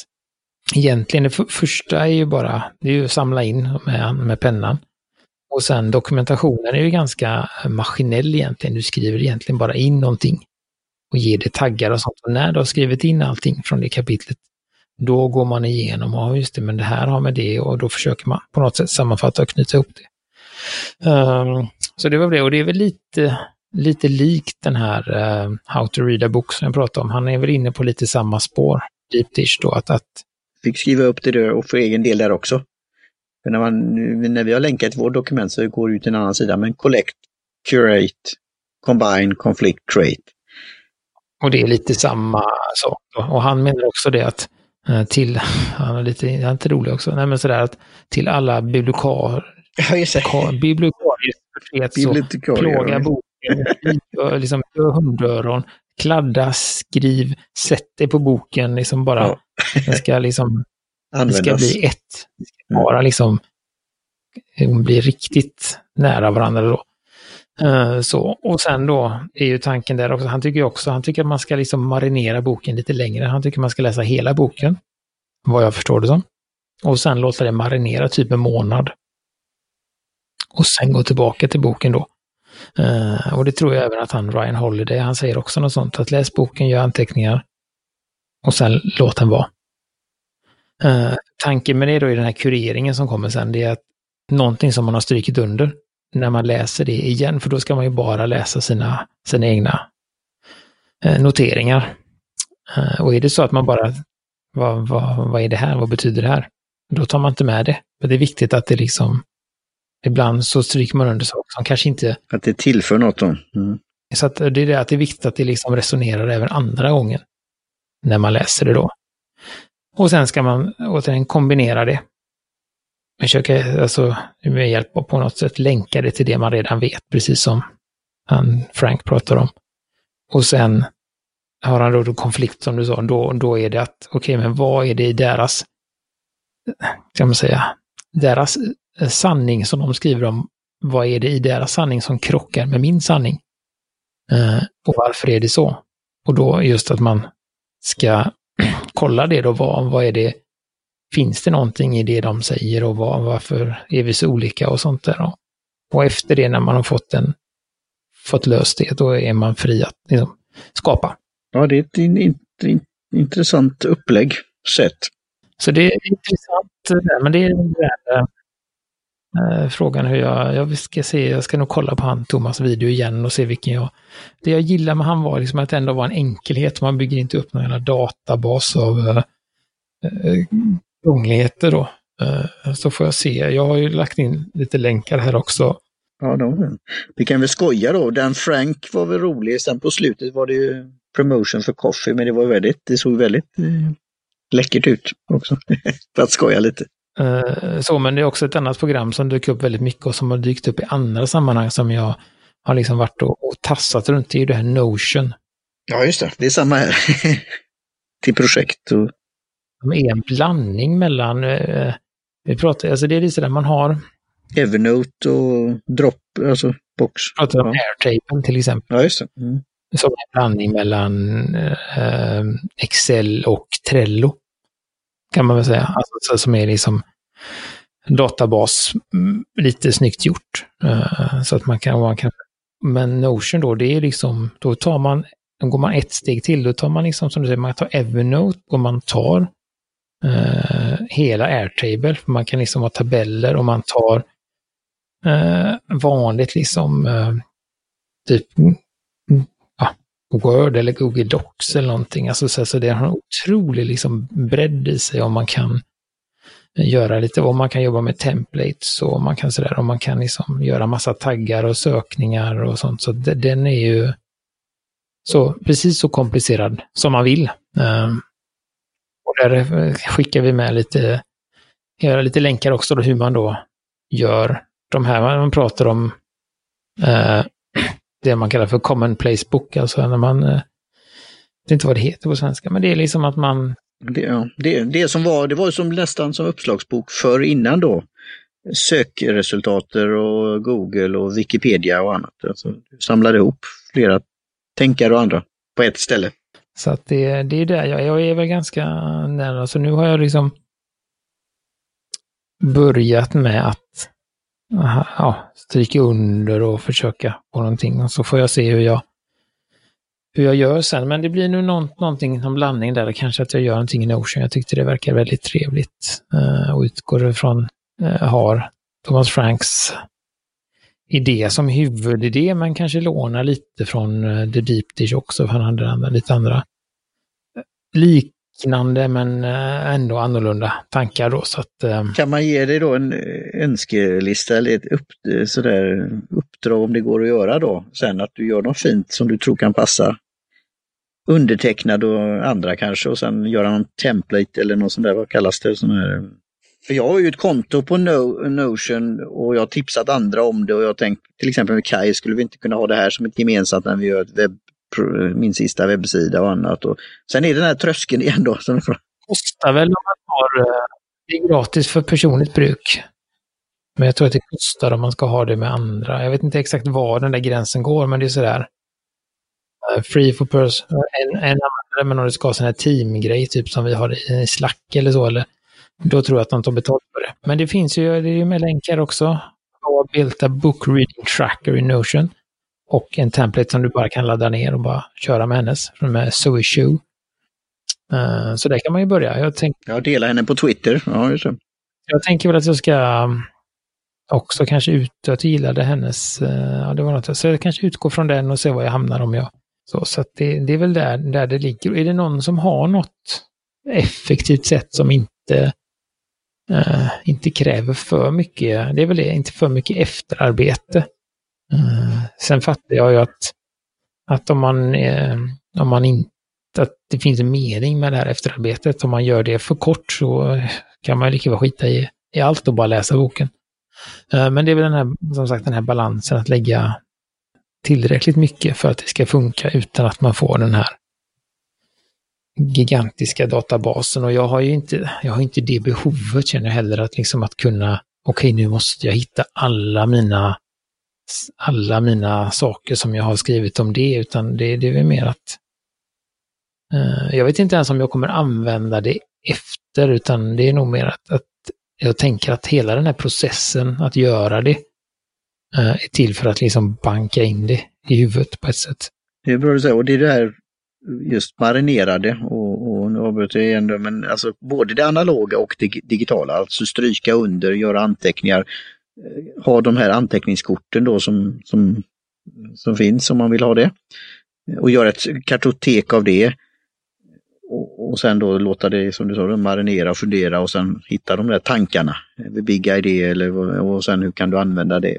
egentligen det första är ju bara, det är ju att samla in med, med pennan. Och sen dokumentationen är ju ganska eh, maskinell egentligen. Du skriver egentligen bara in någonting och ger det taggar och sånt. Och när du har skrivit in allting från det kapitlet, då går man igenom, ja just det, men det här har med det och då försöker man på något sätt sammanfatta och knyta ihop det. Um, så det var det, och det är väl lite, lite likt den här uh, How to read a book som jag pratade om. Han är väl inne på lite samma spår, Deep Dish då, att, att Fick skriva upp det där och för egen del där också. För när, man, när vi har länkat vårt dokument så går det ut till en annan sida, men collect, curate, combine, conflict, create. Och det är lite samma sak. Och han menar också det att eh, till, <laughs> han är lite, han är inte rolig också, nej men sådär att till alla bibliokar, <laughs> ja, bibliotekarier plåga boken, liksom hundöron, kladda, skriv, sätt dig på boken, liksom bara, ja. den ska liksom, det ska bli ett. Det ska bara liksom bli riktigt nära varandra då. Uh, så, och sen då är ju tanken där också, han tycker också, han tycker att man ska liksom marinera boken lite längre. Han tycker man ska läsa hela boken, vad jag förstår det som. Och sen låta det marinera typ en månad. Och sen gå tillbaka till boken då. Uh, och det tror jag även att han, Ryan Holiday, han säger också något sånt, att läs boken, gör anteckningar och sen låt den vara. Uh, tanken med det då i den här kureringen som kommer sen, det är att någonting som man har strykit under, när man läser det igen, för då ska man ju bara läsa sina, sina egna uh, noteringar. och är det så att man bara, vad, vad, vad är det här, vad betyder det här? Då tar man inte med det. Men det är viktigt att det liksom Ibland så stryker man under saker som kanske inte... Att det tillför något då. Mm. Så att det är det att det är viktigt att det liksom resonerar även andra gången. När man läser det då. Och sen ska man återigen kombinera det. Försöka, alltså med hjälp av på något sätt länka det till det man redan vet, precis som han, Frank pratar om. Och sen har han då konflikt som du sa, då, då är det att, okej, okay, men vad är det i deras, kan man säga, deras eh, sanning som de skriver om, vad är det i deras sanning som krockar med min sanning? Eh, och varför är det så? Och då just att man ska kolla det då, vad, vad är det, finns det någonting i det de säger och vad, varför är vi så olika och sånt där. Då? Och efter det, när man har fått, en, fått löst det, då är man fri att liksom, skapa. Ja, det är ett in, in, in, intressant upplägg, sätt. Så det är intressant, men det är Eh, frågan hur jag, jag ska se, jag ska nog kolla på han Thomas video igen och se vilken jag... Det jag gillar med han var liksom att det ändå var en enkelhet, man bygger inte upp någon jävla databas av eh, eh krångligheter då. Eh, så får jag se, jag har ju lagt in lite länkar här också. Ja, då. vi kan väl skoja då, den Frank var väl rolig, sen på slutet var det ju promotion för coffee, men det var väldigt, det såg väldigt eh, läckert ut också, <laughs> för att skoja lite. Eh, så, men det är också ett annat program som dyker upp väldigt mycket och som har dykt upp i andra sammanhang som jag har liksom varit och, och tassat runt i, det här Notion. Ja, just det, det är samma här. <laughs> Till projekt och... Det är en blandning mellan, eh, vi pratar, alltså det är lite där man har... Evernote och Drop, alltså box. Vi pratar om ja. Airtapen till exempel. Ja, just det. Mm. Som en blandning mellan eh, Excel och Trello. Kan man väl säga. Alltså, som är liksom databas, mm, lite snyggt gjort. Eh, så att man kan, man kan... Men Notion då, det är liksom, då tar man, då går man ett steg till. Då tar man liksom, som du säger, man tar Evernote och man tar eh, hela Airtable. Man kan liksom ha tabeller och man tar eh, vanligt liksom eh, typ Word eller Google Docs eller någonting. Alltså, så, så det har en otrolig liksom bredd i sig om man kan eh, göra lite, om man kan jobba med templates och man kan sådär, om man kan liksom göra massa taggar och sökningar och sånt. Så det, den är ju så precis så komplicerad som man vill. Um, och där eh, skickar vi med lite, göra lite länkar också då hur man då gör de här, man pratar om uh, det man kallar för common place book, alltså när man, eh, det är inte vad det heter på svenska, men det är liksom att man... Det, ja, det, det som var, det var som nästan som uppslagsbok för innan då. Sökresultater och Google och Wikipedia och annat. Alltså, samlade ihop flera tänkare och andra på ett ställe. Så att det, det är där jag, jag är väl ganska nära, så nu har jag liksom börjat med att ja, stryka under och försöka på någonting. Och så får jag se hur jag, hur jag gör sen. Men det blir nu någon, någonting, någon blandning där. Kanske att jag gör någonting i Notion. Jag tyckte det verkar väldigt trevligt. eh, och utgår ifrån, eh, har Thomas Franks idé som huvudidé, men kanske låna lite från eh, The Deep Dish också, för han hade andra, lite andra eh, lik, liknande men eh, ändå annorlunda tankar då. Så att, eh, kan man ge dig då en eh, önskelista eller ett upp, eh, sådär, uppdrag om det går att göra då sen att du gör något fint som du tror kan passa undertecknad och andra kanske och sen göra någon template eller något sånt där, vad kallas det? Sån här... För jag har ju ett konto på no Notion och jag har tipsat andra om det och jag har tänkt till exempel med Kai, skulle vi inte kunna ha det här som ett gemensamt när vi gör ett webb min sista webbsida och annat. Och sen är det den här tröskeln igen då. Som kostar väl om man har, eh, det är gratis för personligt bruk. Men jag tror att det kostar om man ska ha det med andra. Jag vet inte exakt var den där gränsen går, men det är sådär. Eh, free for person, eh, en, en användare, men om du ska ha sån här teamgrej, typ som vi har i Slack eller så, eller, då tror jag att de tar betalt för det. Men det finns ju, det är ju med länkar också. Jag har built a book reading tracker i Notion och en template som du bara kan ladda ner och bara köra med hennes, med Zoe Shoe. Uh, så där kan man ju börja. Jag, tänk... jag delar henne på Twitter. Ja, just det. Jag tänker väl att jag ska um, också kanske ut, att jag gillade hennes, uh, ja det var något, så jag kanske utgår från den och se var jag hamnar om jag. Så, så att det, det är väl där, där det ligger. Är det någon som har något effektivt sätt som inte, uh, inte kräver för mycket, det är väl det, inte för mycket efterarbete. Uh, sen fattar jag ju att, att om man, eh, om man inte, att det finns en mening med det här efterarbetet, om man gör det för kort så kan man lika väl skita i, i allt och bara läsa boken. Uh, men det är väl den här, som sagt, den här balansen att lägga tillräckligt mycket för att det ska funka utan att man får den här gigantiska databasen och jag har ju inte, jag har inte det behovet känner jag heller att liksom att kunna, okej okay, nu måste jag hitta alla mina alla mina saker som jag har skrivit om det, utan det, det är väl mer att eh, jag vet inte ens om jag kommer använda det efter, utan det är nog mer att, att jag tänker att hela den här processen att göra det eh, är till för att liksom banka in det i huvudet på ett sätt. Det är bra du säger, och det är det här just marinerade och, och nu avbryter jag igen då, men alltså både det analoga och det digitala, alltså stryka under, göra anteckningar, Eh, ha de här anteckningskorten då som, som, som finns om man vill ha det. Eh, och göra ett kartotek av det. Och, och sen då låta det, som du sa, marinera och fundera och sen hitta de där tankarna. Eh, The big idea eller och sen hur kan du använda det.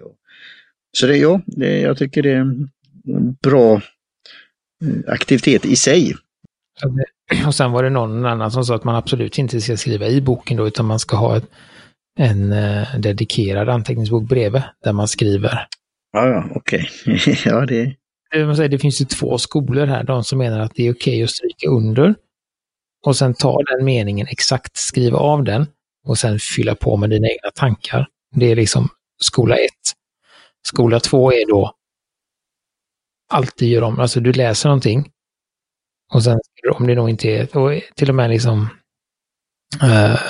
Så det, ja, det, jag tycker det är en bra aktivitet i sig. <clears throat> Och sen var det någon annan som sa att man absolut inte ska skriva i boken då, utan man ska ha ett, en eh, dedikerad anteckningsbok bredvid där man skriver. Ja, ja okej. Okay. <laughs> ja, det... Det, det finns ju två skolor här, de som menar att det är okej okay att stryka under och sen ta den meningen exakt, skriva av den och sen fylla på med dina egna tankar. Det är liksom skola 1. Skola 2 är då alltid gör om, alltså du läser någonting och sen om det nog inte är, och till och med liksom äh,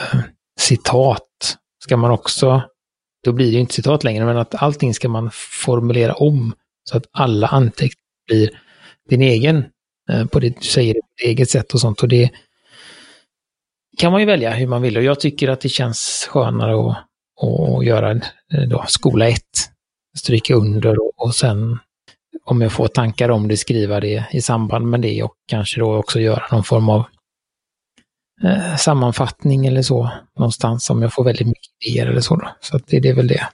citat ska man också, då blir det inte citat längre, men att allting ska man formulera om så att alla anteckningar blir din egen, eh, på det du säger på ditt eget sätt och sånt. Och det kan man ju välja hur man vill och jag tycker att det känns skönare att, att göra eh, då, skola 1, stryka under och, och sen om jag får tankar om det, skriva det i samband med det och kanske då också göra någon form av eh, sammanfattning eller så någonstans om jag får väldigt mycket idéer eller så. Då. Så att det, det är väl det.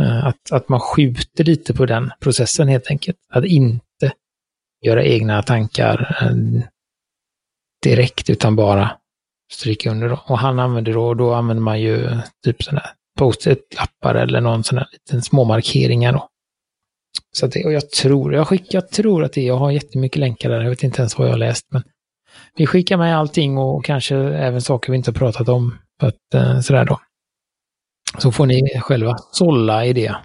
Eh, att, att man skjuter lite på den processen helt enkelt. Att inte göra egna tankar eh, direkt utan bara stryka under. Då. Och han använder då, då använder man ju typ sådana post-it-lappar eller någon sån här liten småmarkeringar. då. Så det, och jag tror, jag, skick, jag tror att det, jag har jättemycket länkar där, jag vet inte ens vad jag har läst, men vi skickar med allting och kanske även saker vi inte pratat om. Att, eh, sådär då. Så får ni själva sålla i det.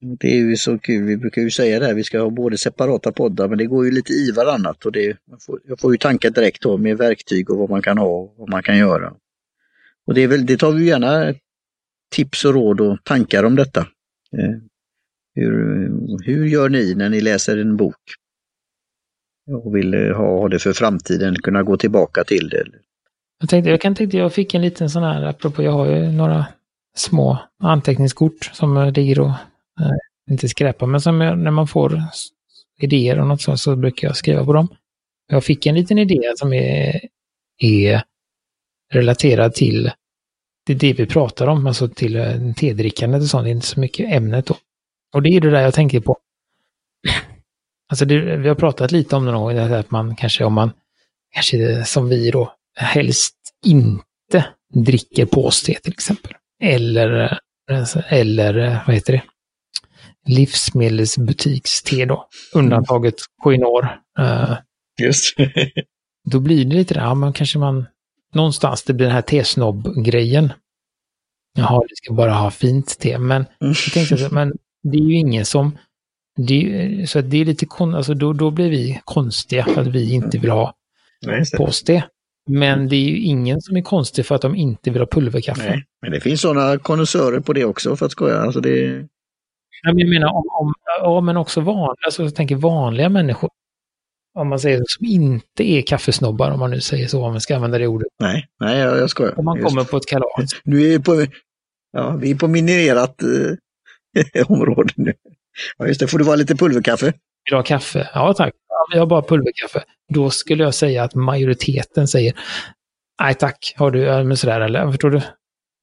Det är ju så kul, vi brukar ju säga det här, vi ska ha både separata poddar men det går ju lite i varannat och det, jag, får, jag får ju tankar direkt då med verktyg och vad man kan ha och vad man kan göra. Och det, är väl, det tar vi gärna tips och råd och tankar om detta. Eh, hur, hur gör ni när ni läser en bok? Och vill eh, ha, det för framtiden, kunna gå tillbaka till det? Jag tänkte, jag kan tänkte jag fick en liten sån här, apropå jag har ju några små anteckningskort som ligger och eh, inte skräpar, men som jag, när man får idéer och något sånt så brukar jag skriva på dem. Jag fick en liten idé som är, är relaterad till det, det vi pratar om, alltså till eh, tedrickandet och sånt, det är inte så mycket ämnet då. Och det är det där jag tänker på. Alltså det, vi har pratat lite om det någon gång, att man kanske om man, kanske som vi då, helst inte dricker påste till exempel. Eller, eller vad heter det? Livsmedelsbutikste då. Undantaget Koinor. Uh, Just Då blir det lite där, ja men kanske man, någonstans det blir den här tesnobb-grejen. Jaha, det ska bara ha fint te. Men mm. jag tänkte, men det är ju ingen som... Det, så det är lite kon, alltså då, då blir vi konstiga för att vi inte vill ha påste. Men det är ju ingen som är konstig för att de inte vill ha pulverkaffe. Nej, men det finns sådana konnässörer på det också för att skoja. Alltså det... Ja, men jag menar, om, om, ja, men också vanliga, alltså jag tänker vanliga människor. Om man säger som inte är kaffesnobbar, om man nu säger så, om man ska använda det ordet. Nej, nej jag, jag skojar. Om man Just. kommer på ett kalas. Nu är på, ja, vi är på minimerat eh, <laughs> område nu. Ja, just det. Får du vara lite pulverkaffe? Vill du ha kaffe? Ja, tack. Ja, vi har bara pulverkaffe. Då skulle jag säga att majoriteten säger nej tack, har du, men sådär, eller förstår du?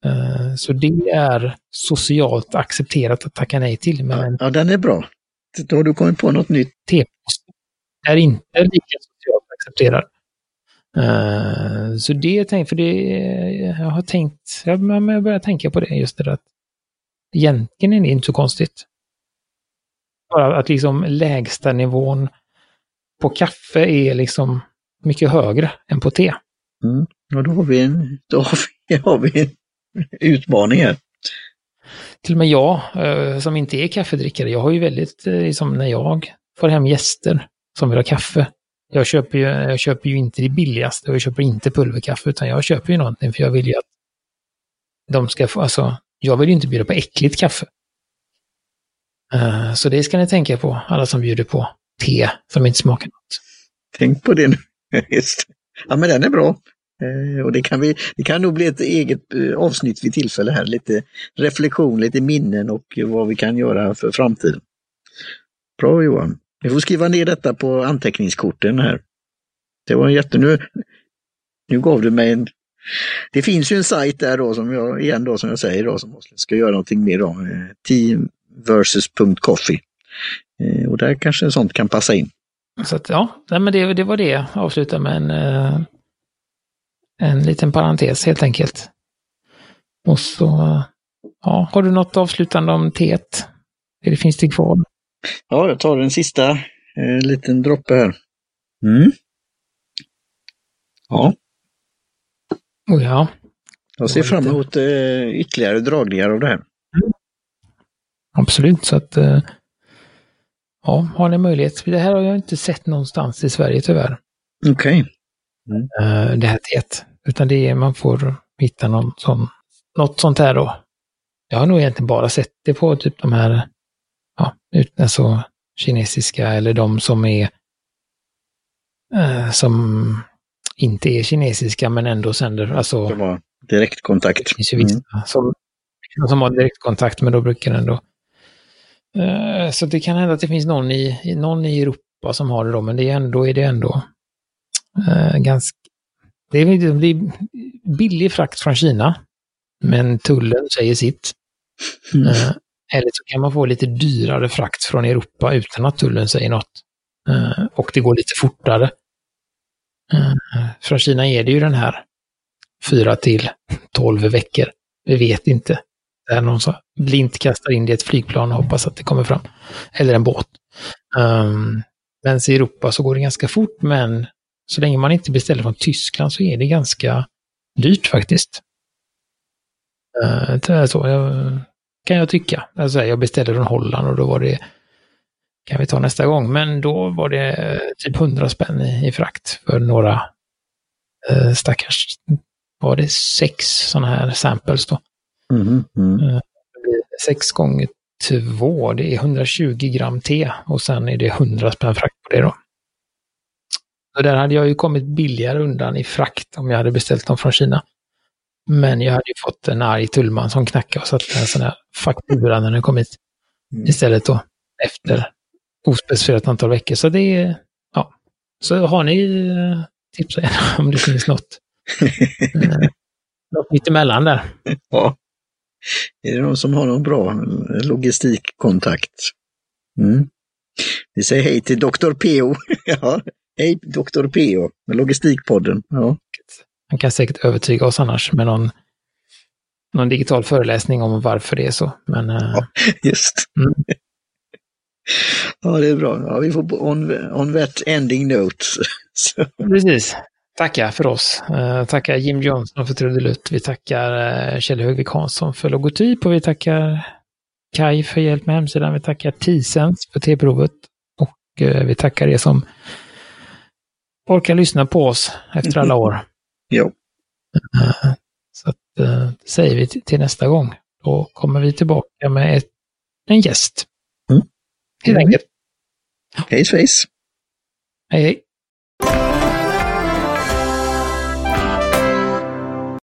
Uh, så det är socialt accepterat att tacka nej till. Men ja, den är bra. Då har du kommit på något nytt. T-post är inte lika socialt accepterad. Uh, så det är tänkt, för det, jag har tänkt, jag, jag börjar tänka på det just det att egentligen är det inte så konstigt. Bara att liksom lägsta nivån på kaffe är liksom mycket högre än på te. Mm. Och då har vi en, då har vi, <laughs> har vi en utmaning här. Till och med jag, eh, som inte är kaffedrickare, jag har ju väldigt, eh, liksom när jag får hem gäster som vill ha kaffe, jag köper ju, jag köper ju inte det billigaste och jag köper inte pulverkaffe, utan jag köper ju någonting för jag vill ju att de ska få, alltså jag vill ju inte bjuda på äckligt kaffe. Uh, så det ska ni tänka på, alla som bjuder på te som inte smakar något. Tänk på det nu. <laughs> Just. Ja, men den är bra. Eh, och det kan, vi, det kan nog bli ett eget eh, avsnitt vid tillfälle här, lite reflektion, lite minnen och vad vi kan göra för framtiden. Bra Johan! Vi får skriva ner detta på anteckningskorten här. Det var en jätte... Nu, nu gav du mig en... Det finns ju en sajt där då som jag, igen då som jag säger då, som ska göra någonting mer om. Teamversus.coffee. Eh, och där kanske sånt kan passa in. Så att, ja, nej, men det, det var det. Avsluta med en, eh, en liten parentes helt enkelt. Och så, ja, har du något avslutande om teet? Eller finns det kvar? Ja, jag tar en sista eh, liten droppe här. Mm. Ja. Oh ja. Jag ser fram emot eh, ytterligare dragningar av det här. Absolut, så att eh, ja, har ni möjlighet. Det här har jag inte sett någonstans i Sverige tyvärr. Okej. Okay. Mm. Eh, det här teet. Utan det är, man får hitta någon sån, något sånt här då. Jag har nog egentligen bara sett det på typ de här, ja, alltså kinesiska eller de som är eh, som inte är kinesiska men ändå sänder, alltså... Som har direktkontakt. Det finns ju vissa mm. som, som har direktkontakt men då brukar den ändå... Eh, så det kan hända att det finns någon i, någon i Europa som har det då, men det är ändå, är det ändå eh, ganska... Det är, billig frakt från Kina, men tullen säger sitt. Mm. Eh, eller så kan man få lite dyrare frakt från Europa utan att tullen säger något. Och det går lite fortare. Från Kina är det ju den här 4 till 12 veckor. Vi vet inte. Där någon så blint kastar in det i ett flygplan och hoppas att det kommer fram. Eller en båt. Um, men i Europa så går det ganska fort, men så länge man inte beställer från Tyskland så är det ganska dyrt faktiskt. Uh, så, jag, kan jag tycka. Alltså, jag beställde från Holland och då var det kan vi ta nästa gång. Men då var det eh, typ 100 spänn i, i frakt för några eh, stackars, var det sex sådana här samples då. Mm, mm. Sex gånger två, det är 120 gram te och sen är det 100 spänn frakt på det då. Så där hade jag ju kommit billigare undan i frakt om jag hade beställt dem från Kina. Men jag hade ju fått en arg tullman som knackade och satte en sån här faktura när den kom hit. Mm. Istället då, efter ospecificerat antal veckor. Så det är, ja. Så har ni eh, tips om det finns något. <laughs> eh, något mittemellan där. Ja. Är det någon som har någon bra logistikkontakt? Mm. Vi säger hej till Dr. PO. <laughs> ja, hej Dr. PO med Logistikpodden. Ja. Han kan säkert övertyga oss annars med någon, någon digital föreläsning om varför det är så. Men, eh, ja, just. Mm. Ja, det är bra. Ja, vi får on, on that ending note. <laughs> Precis. Tacka för oss. Uh, tackar Jim Johnson för trudelutt. Vi tackar uh, Kjell Högvik Hansson för logotyp och vi tackar Kai för hjälp med hemsidan. Vi tackar Tisens för T-provet och uh, vi tackar er som orkar lyssna på oss efter alla år. <laughs> jo. Så att, det säger vi till nästa gång. Då kommer vi tillbaka med ett, en gäst. Mm. Helt enkelt. Hej svejs! Hej hej!